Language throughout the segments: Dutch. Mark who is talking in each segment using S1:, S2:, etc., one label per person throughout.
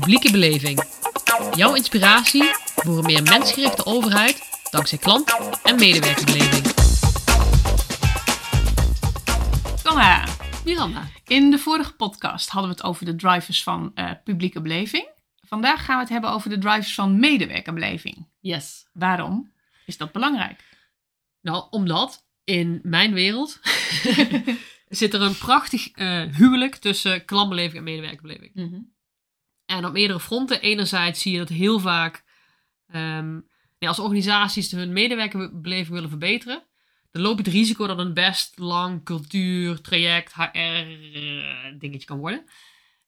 S1: Publieke beleving. Jouw inspiratie voor een meer mensgerichte overheid dankzij klant- en medewerkerbeleving.
S2: Tonga.
S1: Miranda.
S2: In de vorige podcast hadden we het over de drivers van eh, publieke beleving. Vandaag gaan we het hebben over de drivers van medewerkerbeleving.
S1: Yes.
S2: Waarom is dat belangrijk?
S1: Nou, omdat in mijn wereld zit er een prachtig eh, huwelijk tussen klantbeleving en medewerkerbeleving. En op meerdere fronten. Enerzijds zie je dat heel vaak ehm, nee, als organisaties hun medewerkerbeleving willen verbeteren, dan loop je het risico dat een best lang cultuur, traject, HR eh, dingetje kan worden.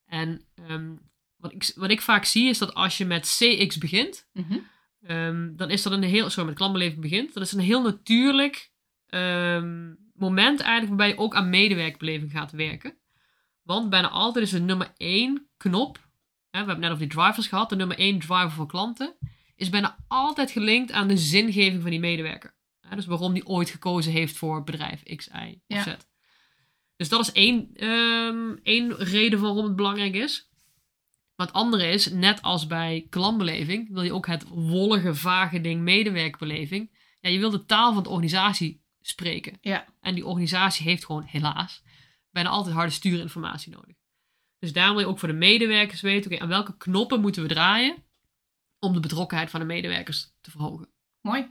S1: En ehm, wat, ik, wat ik vaak zie is dat als je met CX begint,
S2: Mhm.
S1: Ehm, dan is dat een heel, sorry, met klantbeleving begint. Dat is een heel natuurlijk moment eigenlijk waarbij je ook aan medewerkerbeleving gaat werken. Want bijna altijd is de nummer één knop, hè, we hebben net over die drivers gehad, de nummer één driver voor klanten, is bijna altijd gelinkt aan de zingeving van die medewerker. Hè, dus waarom die ooit gekozen heeft voor bedrijf X, Y of
S2: Ja.
S1: Z. Dus dat is één, ehm, één reden waarom het belangrijk is. Maar het andere is, net als bij klantbeleving, wil je ook het wollige, vage ding medewerkerbeleving. Ja, je wil de taal van de organisatie spreken.
S2: Ja.
S1: En die organisatie heeft gewoon, helaas, bijna altijd harde stuurinformatie nodig. Dus daarom wil je ook voor de medewerkers weten, oké, aan welke knoppen moeten we draaien om de betrokkenheid van de medewerkers te verhogen.
S2: Mooi.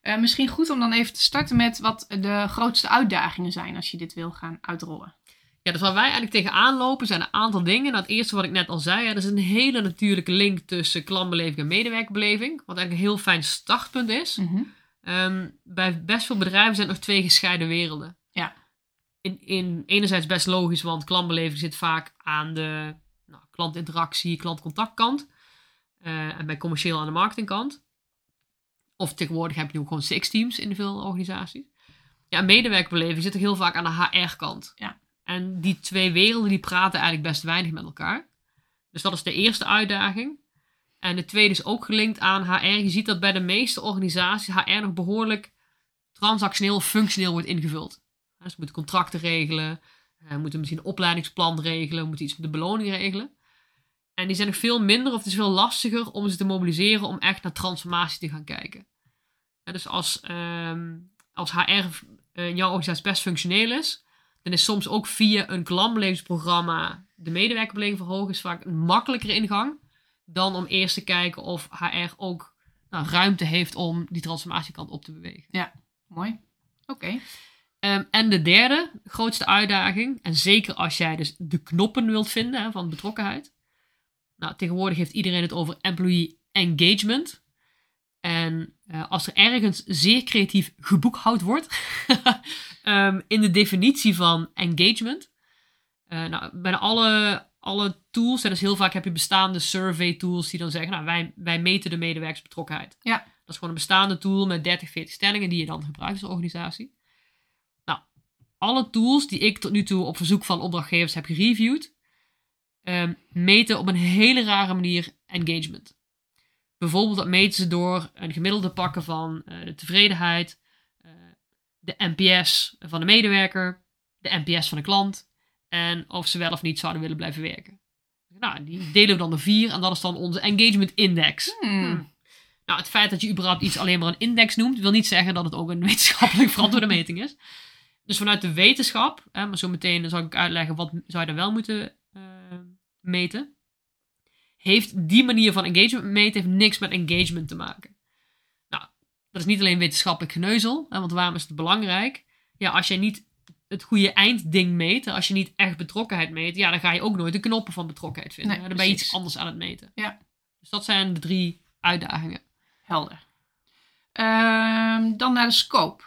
S2: Eh, misschien goed om dan even te starten met wat de grootste uitdagingen zijn als je dit wil gaan uitrollen.
S1: Ja, dus waar wij eigenlijk tegenaan lopen zijn een aantal dingen. Nou, het eerste wat ik net al zei, ja, er is een hele natuurlijke link tussen klantbeleving en medewerkerbeleving. Wat eigenlijk een heel fijn startpunt is. Ehm, bij best veel bedrijven zijn er nog twee gescheiden werelden. In, in, enerzijds best logisch, want klantbeleving zit vaak aan de nou, klantinteractie, klantcontactkant. Eh, en bij commercieel aan de marketingkant. Of tegenwoordig heb je ook gewoon six teams in veel organisaties. Ja, medewerkerbeleving zit er heel vaak aan de HR-kant.
S2: Ja.
S1: En die twee werelden die praten eigenlijk best weinig met elkaar. Dus dat is de eerste uitdaging. En de tweede is ook gelinkt aan HR. Je ziet dat bij de meeste organisaties HR nog behoorlijk transactioneel of functioneel wordt ingevuld. We moeten contracten regelen, eh, moeten misschien een opleidingsplan regelen, moeten iets met de beloning regelen. En die zijn nog veel minder of het is veel lastiger om ze te mobiliseren om echt naar transformatie te gaan kijken. Ja, dus als, ehm, als HR eh, in jouw organisatie best functioneel is, dan is soms ook via een klantbelevingsprogramma de medewerkerbeleving verhogen vaak een makkelijkere ingang dan om eerst te kijken of HR ook nou, ruimte heeft om die transformatiekant op te bewegen.
S2: Mooi. Oké.
S1: Ehm, en de derde grootste uitdaging, en zeker als jij dus de knoppen wilt vinden hè, van betrokkenheid. Nou, tegenwoordig heeft iedereen het over employee engagement. En eh, als er ergens zeer creatief geboekhoud wordt ehm, in de definitie van engagement. eh, nou, bijna alle, alle tools, hè, dus heel vaak heb je bestaande survey tools die dan zeggen, nou, wij, wij meten de medewerkersbetrokkenheid.
S2: Ja.
S1: Dat is gewoon een bestaande tool met 30, 40 stellingen die je dan gebruikt als organisatie. Alle tools die ik tot nu toe op verzoek van opdrachtgevers heb gereviewd, ehm, meten op een hele rare manier engagement. Bijvoorbeeld dat meten ze door een gemiddelde pakken van eh, de tevredenheid, eh, de NPS van de medewerker, de NPS van de klant en of ze wel of niet zouden willen blijven werken. Nou, die delen we dan door vier en dat is dan onze engagement index.
S2: Hmm.
S1: Nou, het feit dat je überhaupt iets alleen maar een index noemt, wil niet zeggen dat het ook een wetenschappelijk verantwoorde meting is. Dus vanuit de wetenschap, hè, maar zo meteen zal ik uitleggen wat zou je dan wel moeten eh, meten. Heeft die manier van engagement meten heeft niks met engagement te maken. Nou, dat is niet alleen wetenschappelijk geneuzel, hè, want waarom is het belangrijk? Ja, als jij niet het goede eindding meet, als je niet echt betrokkenheid meet, ja, dan ga je ook nooit de knoppen van betrokkenheid vinden.
S2: Nee,
S1: dan ben je iets anders aan het meten.
S2: Ja.
S1: Dus dat zijn de drie uitdagingen.
S2: Helder. Ehm, dan naar de scope.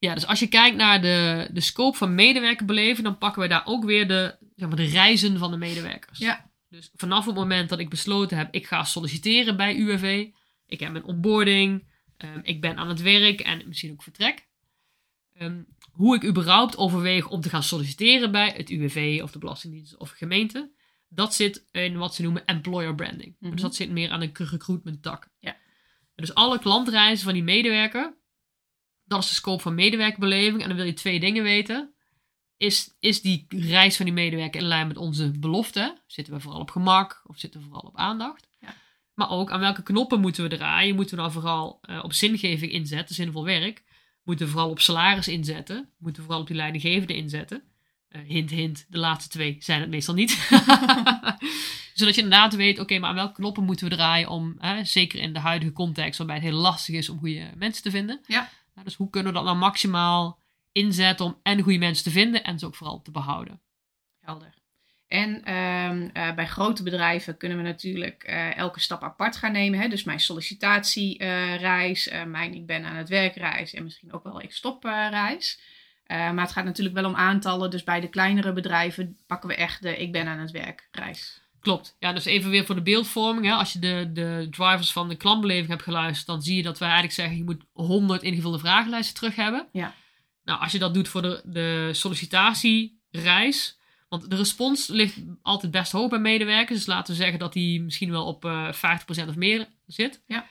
S1: Ja, dus als je kijkt naar de, de scope van medewerkerbeleving, dan pakken we daar ook weer de, zeg maar, de reizen van de medewerkers.
S2: Ja.
S1: Dus vanaf het moment dat ik besloten heb, ik ga solliciteren bij UWV, ik heb mijn onboarding, ehm, ik ben aan het werk en misschien ook vertrek. Ehm, hoe ik überhaupt overweeg om te gaan solliciteren bij het UWV of de Belastingdienst of gemeente, dat zit in wat ze noemen employer branding.
S2: Mhm.
S1: Dus dat zit meer aan de recruitment tak.
S2: Ja.
S1: Dus alle klantreizen van die medewerker, dat is de scope van medewerkerbeleving. En dan wil je twee dingen weten. is, is die reis van die medewerker in lijn met onze belofte? Zitten we vooral op gemak of zitten we vooral op aandacht?
S2: Ja.
S1: Maar ook aan welke knoppen moeten we draaien? Moeten we nou vooral eh, op zingeving inzetten, zinvol werk? Moeten we vooral op salaris inzetten? Moeten we vooral op die leidinggevende inzetten? Eh, hint, hint, de laatste twee zijn het meestal niet. Zodat je inderdaad weet, oké, maar aan welke knoppen moeten we draaien om, hè, zeker in de huidige context, waarbij het heel lastig is om goede mensen te vinden.
S2: Ja.
S1: Dus hoe kunnen we dat nou maximaal inzetten om en goede mensen te vinden en ze ook vooral te behouden?
S2: Helder. En ehm, eh, bij grote bedrijven kunnen we natuurlijk eh, elke stap apart gaan nemen. Hè? Dus mijn sollicitatiereis, uh, mijn ik ben aan het werkreis en misschien ook wel ik stop reis. maar het gaat natuurlijk wel om aantallen. Dus bij de kleinere bedrijven pakken we echt de ik ben aan het werk reis.
S1: Klopt. Ja, dus even weer voor de beeldvorming. Hè. Als je de, de drivers van de klantbeleving hebt geluisterd, dan zie je dat wij eigenlijk zeggen, je moet 100 ingevulde vragenlijsten terug hebben.
S2: Ja.
S1: Nou, als je dat doet voor de, de sollicitatiereis, want de respons ligt altijd best hoog bij medewerkers. Dus laten we zeggen dat die misschien wel op uh, 50% of meer zit.
S2: Ja.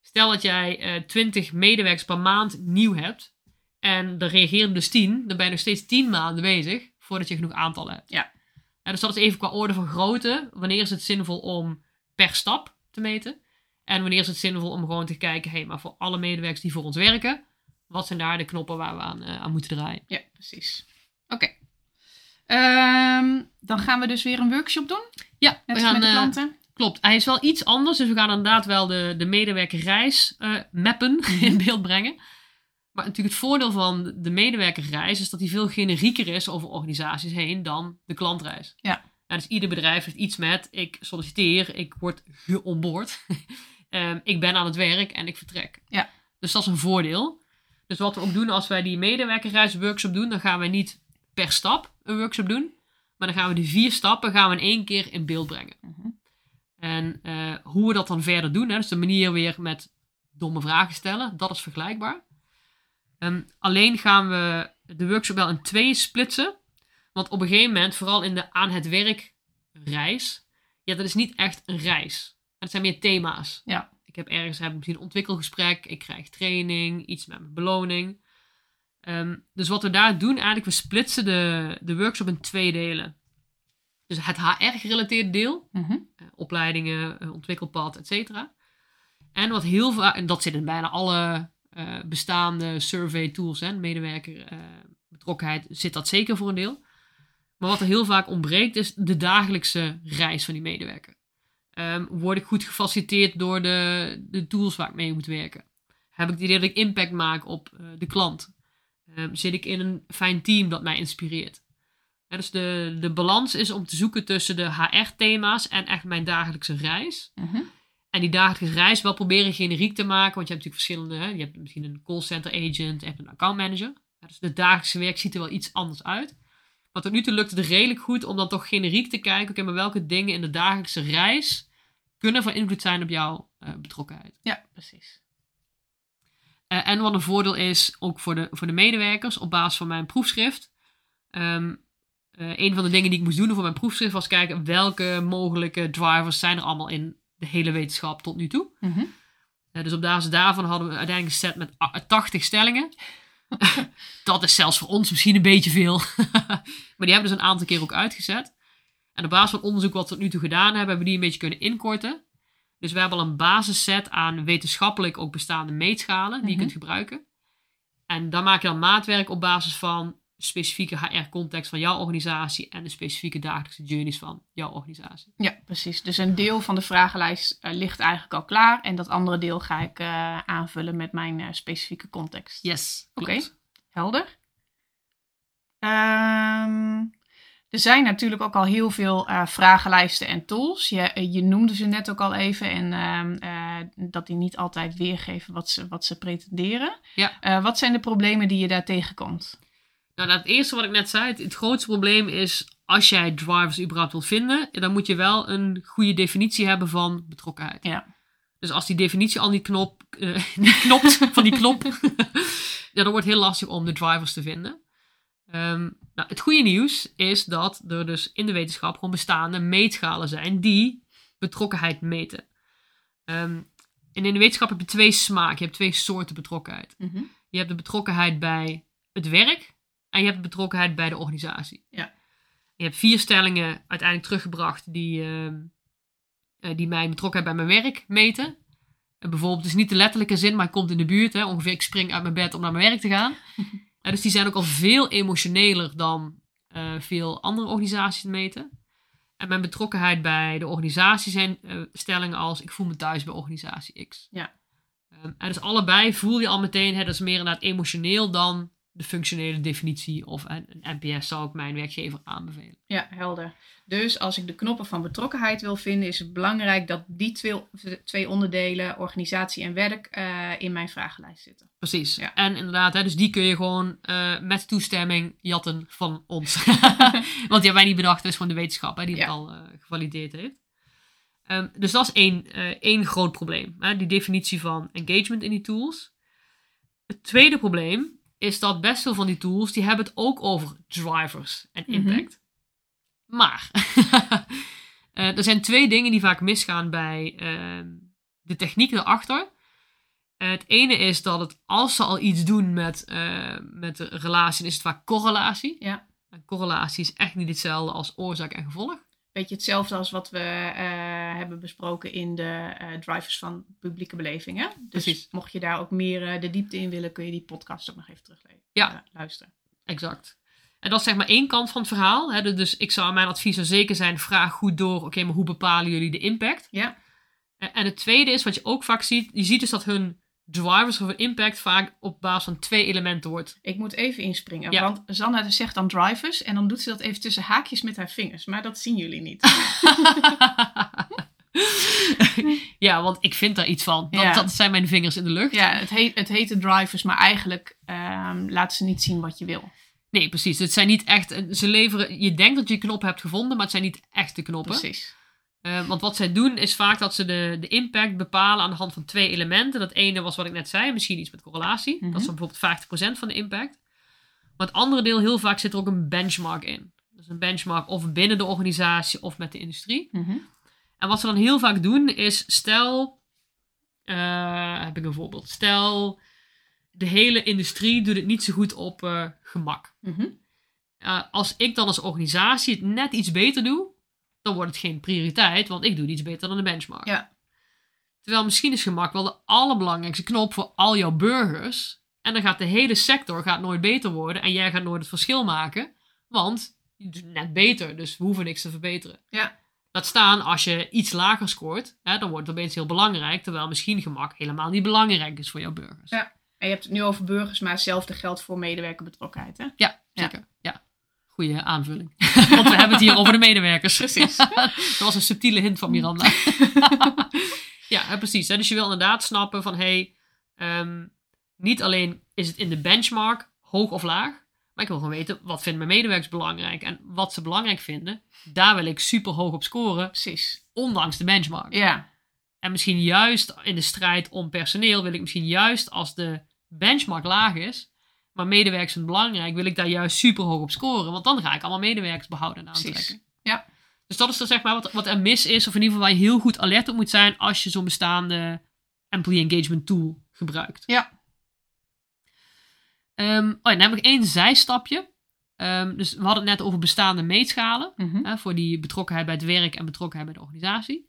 S1: Stel dat jij uh, 20 medewerkers per maand nieuw hebt. En er reageren dus 10. Dan ben je nog steeds 10 maanden bezig voordat je genoeg aantallen hebt.
S2: Ja.
S1: En dus dat is even qua orde van grootte. Wanneer is het zinvol om per stap te meten? En wanneer is het zinvol om gewoon te kijken, hé, hey, maar voor alle medewerkers die voor ons werken, wat zijn daar de knoppen waar we aan, uh, aan moeten draaien?
S2: Ja, precies. Oké. Um, dan gaan we dus weer een workshop doen.
S1: Ja,
S2: Net we gaan, met de klanten. Uh,
S1: klopt. Hij is wel iets anders, dus we gaan inderdaad wel de, de medewerkerreis uh, mappen in beeld brengen. Maar natuurlijk het voordeel van de medewerkerreis is dat die veel generieker is over organisaties heen dan de klantreis.
S2: Ja.
S1: Nou, dus ieder bedrijf heeft iets met ik solliciteer, ik word geonboard, um, ik ben aan het werk en ik vertrek.
S2: Ja.
S1: Dus dat is een voordeel. Dus wat we ook doen als wij die medewerkerreis workshop doen, dan gaan wij niet per stap een workshop doen, maar dan gaan we die vier stappen gaan we in één keer in beeld brengen.
S2: -hmm.
S1: En uh, hoe we dat dan verder doen, hè, dus de manier weer met domme vragen stellen, dat is vergelijkbaar. Um, alleen gaan we de workshop wel in twee splitsen. Want op een gegeven moment, vooral in de aan het werk reis, ja, dat is niet echt een reis. Het zijn meer thema's.
S2: Ja.
S1: Ik heb ergens heb ik misschien een ontwikkelgesprek, ik krijg training, iets met mijn beloning. Um, dus wat we daar doen, eigenlijk, we splitsen de, de workshop in twee delen. Dus het HR-gerelateerde deel,
S2: mm -hmm.
S1: uh, opleidingen, uh, ontwikkelpad, et cetera. En wat heel vaak, en dat zit in bijna alle uh, bestaande survey tools en medewerker uh, betrokkenheid zit dat zeker voor een deel. Maar wat er heel vaak ontbreekt is de dagelijkse reis van die medewerker. Um, word ik goed gefaciliteerd door de, de tools waar ik mee moet werken? Heb ik het idee dat ik impact maak op uh, de klant? Um, zit ik in een fijn team dat mij inspireert? Dus de, de balans is om te zoeken tussen de HR-thema's en echt mijn dagelijkse reis.
S2: -hmm.
S1: En die dagelijkse reis wel proberen generiek te maken. Want je hebt natuurlijk verschillende. Hè? Je hebt misschien een callcenter agent, hebt een account manager. Ja, dus het dagelijkse werk ziet er wel iets anders uit. Maar tot nu toe lukt het redelijk goed om dan toch generiek te kijken. Oké, maar welke dingen in de dagelijkse reis kunnen van invloed zijn op jouw uh, betrokkenheid?
S2: Ja, precies.
S1: Uh, en wat een voordeel is, ook voor de, voor de medewerkers, op basis van mijn proefschrift. Um, uh, een van de dingen die ik moest doen voor mijn proefschrift was kijken welke mogelijke drivers zijn er allemaal in de hele wetenschap tot nu toe.
S2: Mm -hmm.
S1: uh, dus op basis daarvan hadden we uiteindelijk een set met 80 stellingen. dat is zelfs voor ons misschien een beetje veel. maar die hebben we dus een aantal keer ook uitgezet. En op basis van onderzoek wat we tot nu toe gedaan hebben, hebben we die een beetje kunnen inkorten. Dus we hebben al een basisset aan wetenschappelijk ook bestaande meetschalen die mm -hmm. je kunt gebruiken. En daar maak je dan maatwerk op basis van specifieke HR-context van jouw organisatie en de specifieke dagelijkse journeys van jouw organisatie.
S2: Ja, precies. Dus een deel van de vragenlijst uh, ligt eigenlijk al klaar en dat andere deel ga ik uh, aanvullen met mijn uh, specifieke context.
S1: Yes.
S2: Oké, okay. helder. Um, er zijn natuurlijk ook al heel veel vragenlijsten en tools. Je, je, noemde ze net ook al even en dat die niet altijd weergeven wat ze, wat ze pretenderen.
S1: Ja.
S2: wat zijn de problemen die je daar tegenkomt?
S1: Nou, het eerste wat ik net zei, het, het, grootste probleem is als jij drivers überhaupt wilt vinden, dan moet je wel een goede definitie hebben van betrokkenheid.
S2: Ja.
S1: Dus als die definitie al niet, knop, uh, niet knopt van die knop, ja, dan wordt het heel lastig om de drivers te vinden. Um, nou, het goede nieuws is dat er dus in de wetenschap gewoon bestaande meetschalen zijn die betrokkenheid meten. Um, en in de wetenschap heb je twee smaken, je hebt twee soorten betrokkenheid.
S2: Mm -hmm.
S1: Je hebt de betrokkenheid bij het werk en je hebt betrokkenheid bij de organisatie.
S2: Ja.
S1: Je hebt vier stellingen uiteindelijk teruggebracht die, eh, die mijn betrokkenheid bij mijn werk meten. En bijvoorbeeld, het is niet de letterlijke zin, maar ik komt in de buurt. Hè, ongeveer, ik spring uit mijn bed om naar mijn werk te gaan. Dus die zijn ook al veel emotioneler dan eh, veel andere organisaties meten. En mijn betrokkenheid bij de organisatie zijn eh, stellingen als ik voel me thuis bij organisatie X.
S2: Ja.
S1: Ehm, en dus allebei voel je al meteen, hè, dat is meer inderdaad emotioneel dan de functionele definitie of een, NPS zou ik mijn werkgever aanbevelen.
S2: Ja, helder. Dus als ik de knoppen van betrokkenheid wil vinden, is het belangrijk dat die twee, twee onderdelen, organisatie en werk, eh, in mijn vragenlijst zitten.
S1: Precies.
S2: Ja.
S1: En inderdaad, hè, dus die kun je gewoon eh, met toestemming jatten van ons. Want die hebben wij niet bedacht, dat is gewoon de wetenschap hè, die het
S2: Ja.
S1: al eh, gevalideerd heeft. Ehm, dus dat is één, één groot probleem. Hè, die definitie van engagement in die tools. Het tweede probleem is dat best veel van die tools, die hebben het ook over drivers en
S2: Mhm.
S1: impact. Maar, eh, er zijn twee dingen die vaak misgaan bij ehm, de techniek erachter. Eh, het ene is dat het, als ze al iets doen met, eh, met de relatie, is het vaak correlatie.
S2: Ja.
S1: En correlatie is echt niet hetzelfde als oorzaak en gevolg.
S2: Beetje hetzelfde als wat we eh, hebben besproken in de eh, drivers van publieke belevingen. Dus
S1: Precies.
S2: mocht je daar ook meer eh, de diepte in willen, kun je die podcast ook nog even teruglezen.
S1: Ja.
S2: Luisteren.
S1: Exact. En dat is zeg maar één kant van het verhaal. Hè. Dus ik zou mijn advies zou zeker zijn, vraag goed door, oké, maar hoe bepalen jullie de impact?
S2: Ja.
S1: En het tweede is, wat je ook vaak ziet, je ziet dus dat hun drivers of impact vaak op basis van twee elementen wordt.
S2: Ik moet even inspringen,
S1: Ja.
S2: want Zanna zegt dan drivers en dan doet ze dat even tussen haakjes met haar vingers. Maar dat zien jullie niet.
S1: ja, want ik vind daar iets van. Dat,
S2: Ja.
S1: dat zijn mijn vingers in de lucht.
S2: ja, het heet, het heet de drivers, maar eigenlijk ehm laten ze niet zien wat je wil.
S1: Nee, precies. Het zijn niet echt. Ze leveren. Je denkt dat je knop hebt gevonden, maar het zijn niet echte knoppen.
S2: Precies.
S1: Eh, want wat zij doen is vaak dat ze de, de impact bepalen aan de hand van twee elementen. Dat ene was wat ik net zei, misschien iets met correlatie.
S2: Mhm.
S1: Dat is dan bijvoorbeeld 50% van de impact. Maar het andere deel, heel vaak zit er ook een benchmark in. Dus een benchmark of binnen de organisatie of met de industrie.
S2: Mhm.
S1: En wat ze dan heel vaak doen is, stel, eh, heb ik een voorbeeld. Stel, de hele industrie doet het niet zo goed op eh, gemak.
S2: Mhm.
S1: Als ik dan als organisatie het net iets beter doe, dan wordt het geen prioriteit, want ik doe iets beter dan de benchmark.
S2: Ja.
S1: Terwijl misschien is gemak wel de allerbelangrijkste knop voor al jouw burgers. En dan gaat de hele sector gaat nooit beter worden en jij gaat nooit het verschil maken, want je doet het net beter, dus we hoeven niks te verbeteren.
S2: Ja.
S1: Laat staan, als je iets lager scoort, hè, dan wordt het opeens heel belangrijk, terwijl misschien gemak helemaal niet belangrijk is voor jouw burgers.
S2: Ja. En je hebt het nu over burgers, maar hetzelfde geldt voor medewerkerbetrokkenheid. Hè?
S1: Ja,
S2: Ja.
S1: zeker. Ja. Goeie aanvulling. Want we hebben het hier over de medewerkers.
S2: Precies.
S1: dat was een subtiele hint van Miranda. ja, precies. Hè. Dus je wil inderdaad snappen van, hey, ehm, niet alleen is het in de benchmark hoog of laag, maar ik wil gewoon weten, wat vinden mijn medewerkers belangrijk? En wat ze belangrijk vinden, daar wil ik super hoog op scoren,
S2: Precies.
S1: ondanks de benchmark.
S2: Ja.
S1: En misschien juist in de strijd om personeel wil ik misschien juist als de benchmark laag is, maar medewerkers zijn belangrijk, wil ik daar juist super hoog op scoren. Want dan ga ik allemaal medewerkers behouden en aantrekken.
S2: Precies. Ja.
S1: Dus dat is dan zeg maar wat, wat er mis is, of in ieder geval waar je heel goed alert op moet zijn als je zo'n bestaande employee engagement tool gebruikt.
S2: Ja.
S1: Ehm, oh ja, dan heb ik één zijstapje. Ehm, dus we hadden het net over bestaande meetschalen.
S2: Mhm.
S1: Hè, voor die betrokkenheid bij het werk en betrokkenheid bij de organisatie.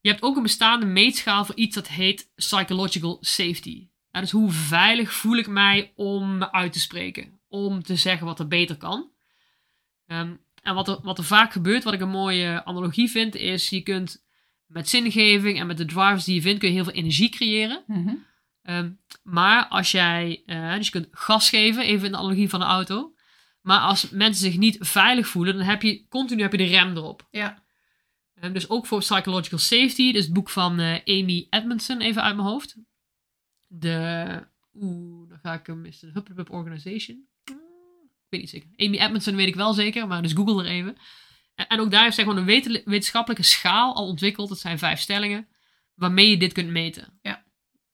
S1: Je hebt ook een bestaande meetschaal voor iets dat heet psychological safety. Ja, dus hoe veilig voel ik mij om me uit te spreken? Om te zeggen wat er beter kan. Ehm, en wat er, wat er vaak gebeurt, wat ik een mooie analogie vind, is je kunt met zingeving en met de drivers die je vindt, kun je heel veel energie creëren.
S2: Mhm.
S1: Ehm, maar als jij, eh, dus je kunt gas geven, even in de analogie van de auto. Maar als mensen zich niet veilig voelen, dan heb je continu heb je de rem erop.
S2: Ja.
S1: Ehm, dus ook voor psychological safety, dus het boek van eh, Amy Edmondson, even uit mijn hoofd. De, oeh, dan ga ik hem, is de Hupplepup Organization. Hmm, Ik weet niet zeker. Amy Edmondson weet ik wel zeker, maar dus google er even. En, en ook daar heeft zij gewoon een weten- wetenschappelijke schaal al ontwikkeld. Dat zijn vijf stellingen, waarmee je dit kunt meten.
S2: Ja.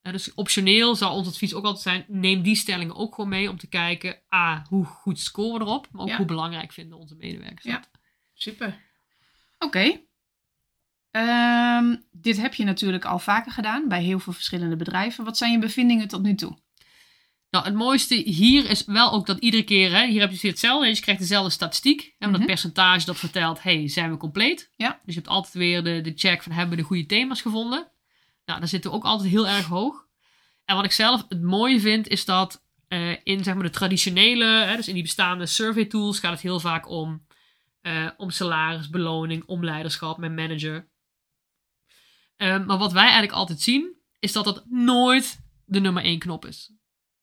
S1: En dus optioneel zou ons advies ook altijd zijn, neem die stellingen ook gewoon mee om te kijken, a, hoe goed scoren we erop, maar ook
S2: Ja.
S1: hoe belangrijk vinden onze medewerkers
S2: Ja. Super. Oké. Ehm, dit heb je natuurlijk al vaker gedaan bij heel veel verschillende bedrijven. Wat zijn je bevindingen tot nu toe?
S1: Nou, het mooiste hier is wel ook dat iedere keer, hè, hier heb je hetzelfde, je krijgt dezelfde statistiek. En
S2: Mhm.
S1: dat percentage dat vertelt, hey, zijn we compleet?
S2: Ja.
S1: Dus je hebt altijd weer de, de check van, hebben we de goede thema's gevonden? Nou, daar zitten we ook altijd heel erg hoog. En wat ik zelf het mooie vind, is dat eh, in zeg maar, de traditionele, hè, dus in die bestaande survey tools, gaat het heel vaak om, eh, om salaris, beloning, om leiderschap met manager. Eh, maar wat wij eigenlijk altijd zien, is dat dat nooit de nummer één knop is.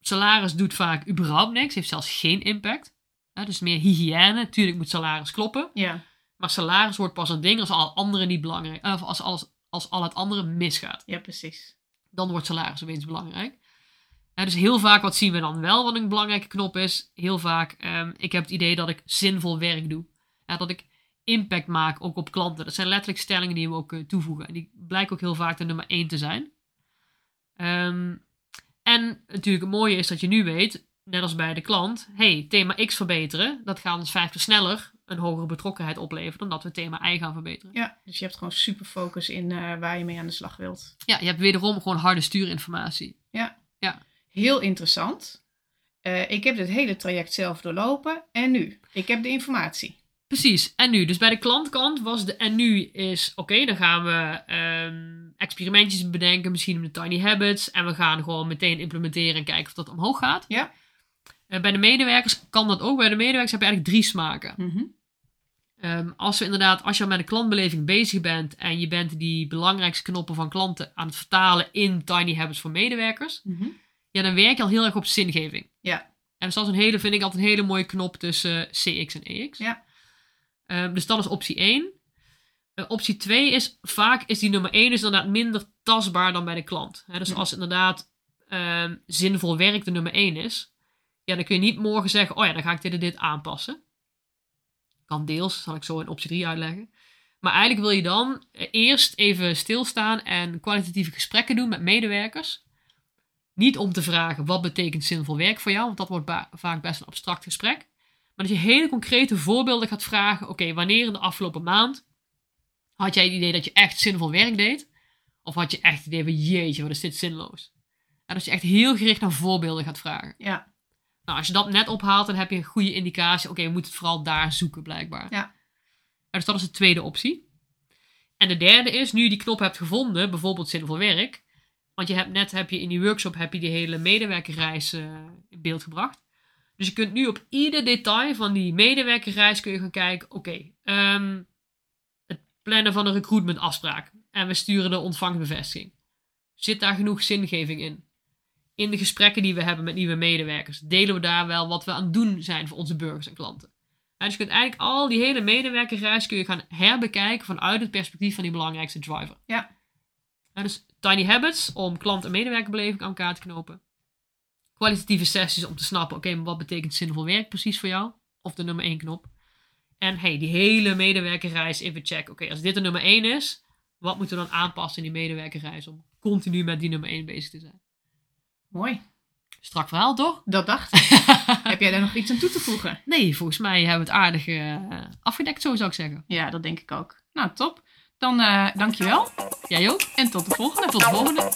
S1: Salaris doet vaak überhaupt niks, heeft zelfs geen impact. Hè, dus meer hygiëne. Tuurlijk moet salaris kloppen.
S2: Ja,
S1: Maar salaris wordt pas een ding als al andere niet belangrijk, of als, alles, als al het andere misgaat.
S2: ja precies.
S1: Dan wordt salaris opeens belangrijk. Dus heel vaak wat zien we dan wel wat een belangrijke knop is. Heel vaak, ehm, ik heb het idee dat ik zinvol werk doe. Ja, dat ik impact maak ook op klanten. Dat zijn letterlijk stellingen die we ook eh, toevoegen. En die blijken ook heel vaak de nummer één te zijn. Ehm, en natuurlijk het mooie is dat je nu weet, net als bij de klant, hey, thema X verbeteren, dat gaat ons vijf keer sneller een hogere betrokkenheid opleveren dan dat we thema Y gaan verbeteren.
S2: Ja, dus je hebt gewoon super focus in eh, waar je mee aan de slag wilt.
S1: Ja, je hebt wederom gewoon harde stuurinformatie.
S2: Heel interessant. Eh, ik heb dit hele traject zelf doorlopen en nu? Ik heb de informatie.
S1: Precies, en nu. Dus bij de klantkant was de en nu is, oké, dan gaan we ehm, experimentjes bedenken, misschien met Tiny Habits. En we gaan gewoon meteen implementeren en kijken of dat omhoog gaat.
S2: Ja.
S1: Eh, bij de medewerkers kan dat ook. Bij de medewerkers heb je eigenlijk drie smaken.
S2: Mhm.
S1: Ehm, als we inderdaad, als je al met de klantbeleving bezig bent en je bent die belangrijkste knoppen van klanten aan het vertalen in Tiny Habits voor medewerkers,
S2: Mhm.
S1: ja, dan werk je al heel erg op zingeving.
S2: Ja.
S1: En dat is een hele, vind ik altijd een hele mooie knop tussen CX en EX.
S2: Ja.
S1: Ehm, dus dat is optie 1. Eh, optie 2 is, vaak is die nummer 1 is inderdaad minder tastbaar dan bij de klant. Dus
S2: Ja.
S1: als inderdaad ehm, zinvol werk de nummer 1 is, ja, dan kun je niet morgen zeggen, oh ja, dan ga ik dit en dit aanpassen. Kan deels, zal ik zo in optie 3 uitleggen. Maar eigenlijk wil je dan eh, eerst even stilstaan en kwalitatieve gesprekken doen met medewerkers. Niet om te vragen wat betekent zinvol werk voor jou, want dat wordt vaak best een abstract gesprek. Maar dat je hele concrete voorbeelden gaat vragen. Oké, wanneer in de afgelopen maand had jij het idee dat je echt zinvol werk deed? Of had je echt het idee van jeetje, wat is dit zinloos? En dat je echt heel gericht naar voorbeelden gaat vragen.
S2: Ja,
S1: Nou, als je dat net ophaalt, dan heb je een goede indicatie. Oké, we moeten het vooral daar zoeken, blijkbaar.
S2: Ja.
S1: Dus dat is de tweede optie. En de derde is, nu je die knop hebt gevonden, bijvoorbeeld zinvol werk. Want je hebt net heb je in die workshop heb je die hele medewerkerreis eh, in beeld gebracht. Dus je kunt nu op ieder detail van die medewerkerreis kun je gaan kijken. Oké, ehm, het plannen van een recruitment afspraak. En we sturen de ontvangstbevestiging. Zit daar genoeg zingeving in? in de gesprekken die we hebben met nieuwe medewerkers, delen we daar wel wat we aan het doen zijn voor onze burgers en klanten. En dus je kunt eigenlijk al die hele medewerkerreis kun je gaan herbekijken vanuit het perspectief van die belangrijkste driver.
S2: Ja.
S1: En dus Tiny Habits om klant- en medewerkerbeleving aan elkaar te knopen. Kwalitatieve sessies om te snappen, oké, maar wat betekent zinvol werk precies voor jou? Of de nummer één knop. En hey, die hele medewerkerreis even checken. Oké, als dit de nummer één is, wat moeten we dan aanpassen in die medewerkerreis om continu met die nummer één bezig te zijn?
S2: mooi.
S1: Strak verhaal, toch?
S2: Dat dacht ik. heb jij daar nog iets aan toe te voegen?
S1: nee, volgens mij hebben we het aardig eh, afgedekt, zo zou ik zeggen.
S2: Ja, dat denk ik ook. Nou, top. Dan eh dankjewel
S1: Jij ook?
S2: en tot de volgende.
S1: Tot de volgende.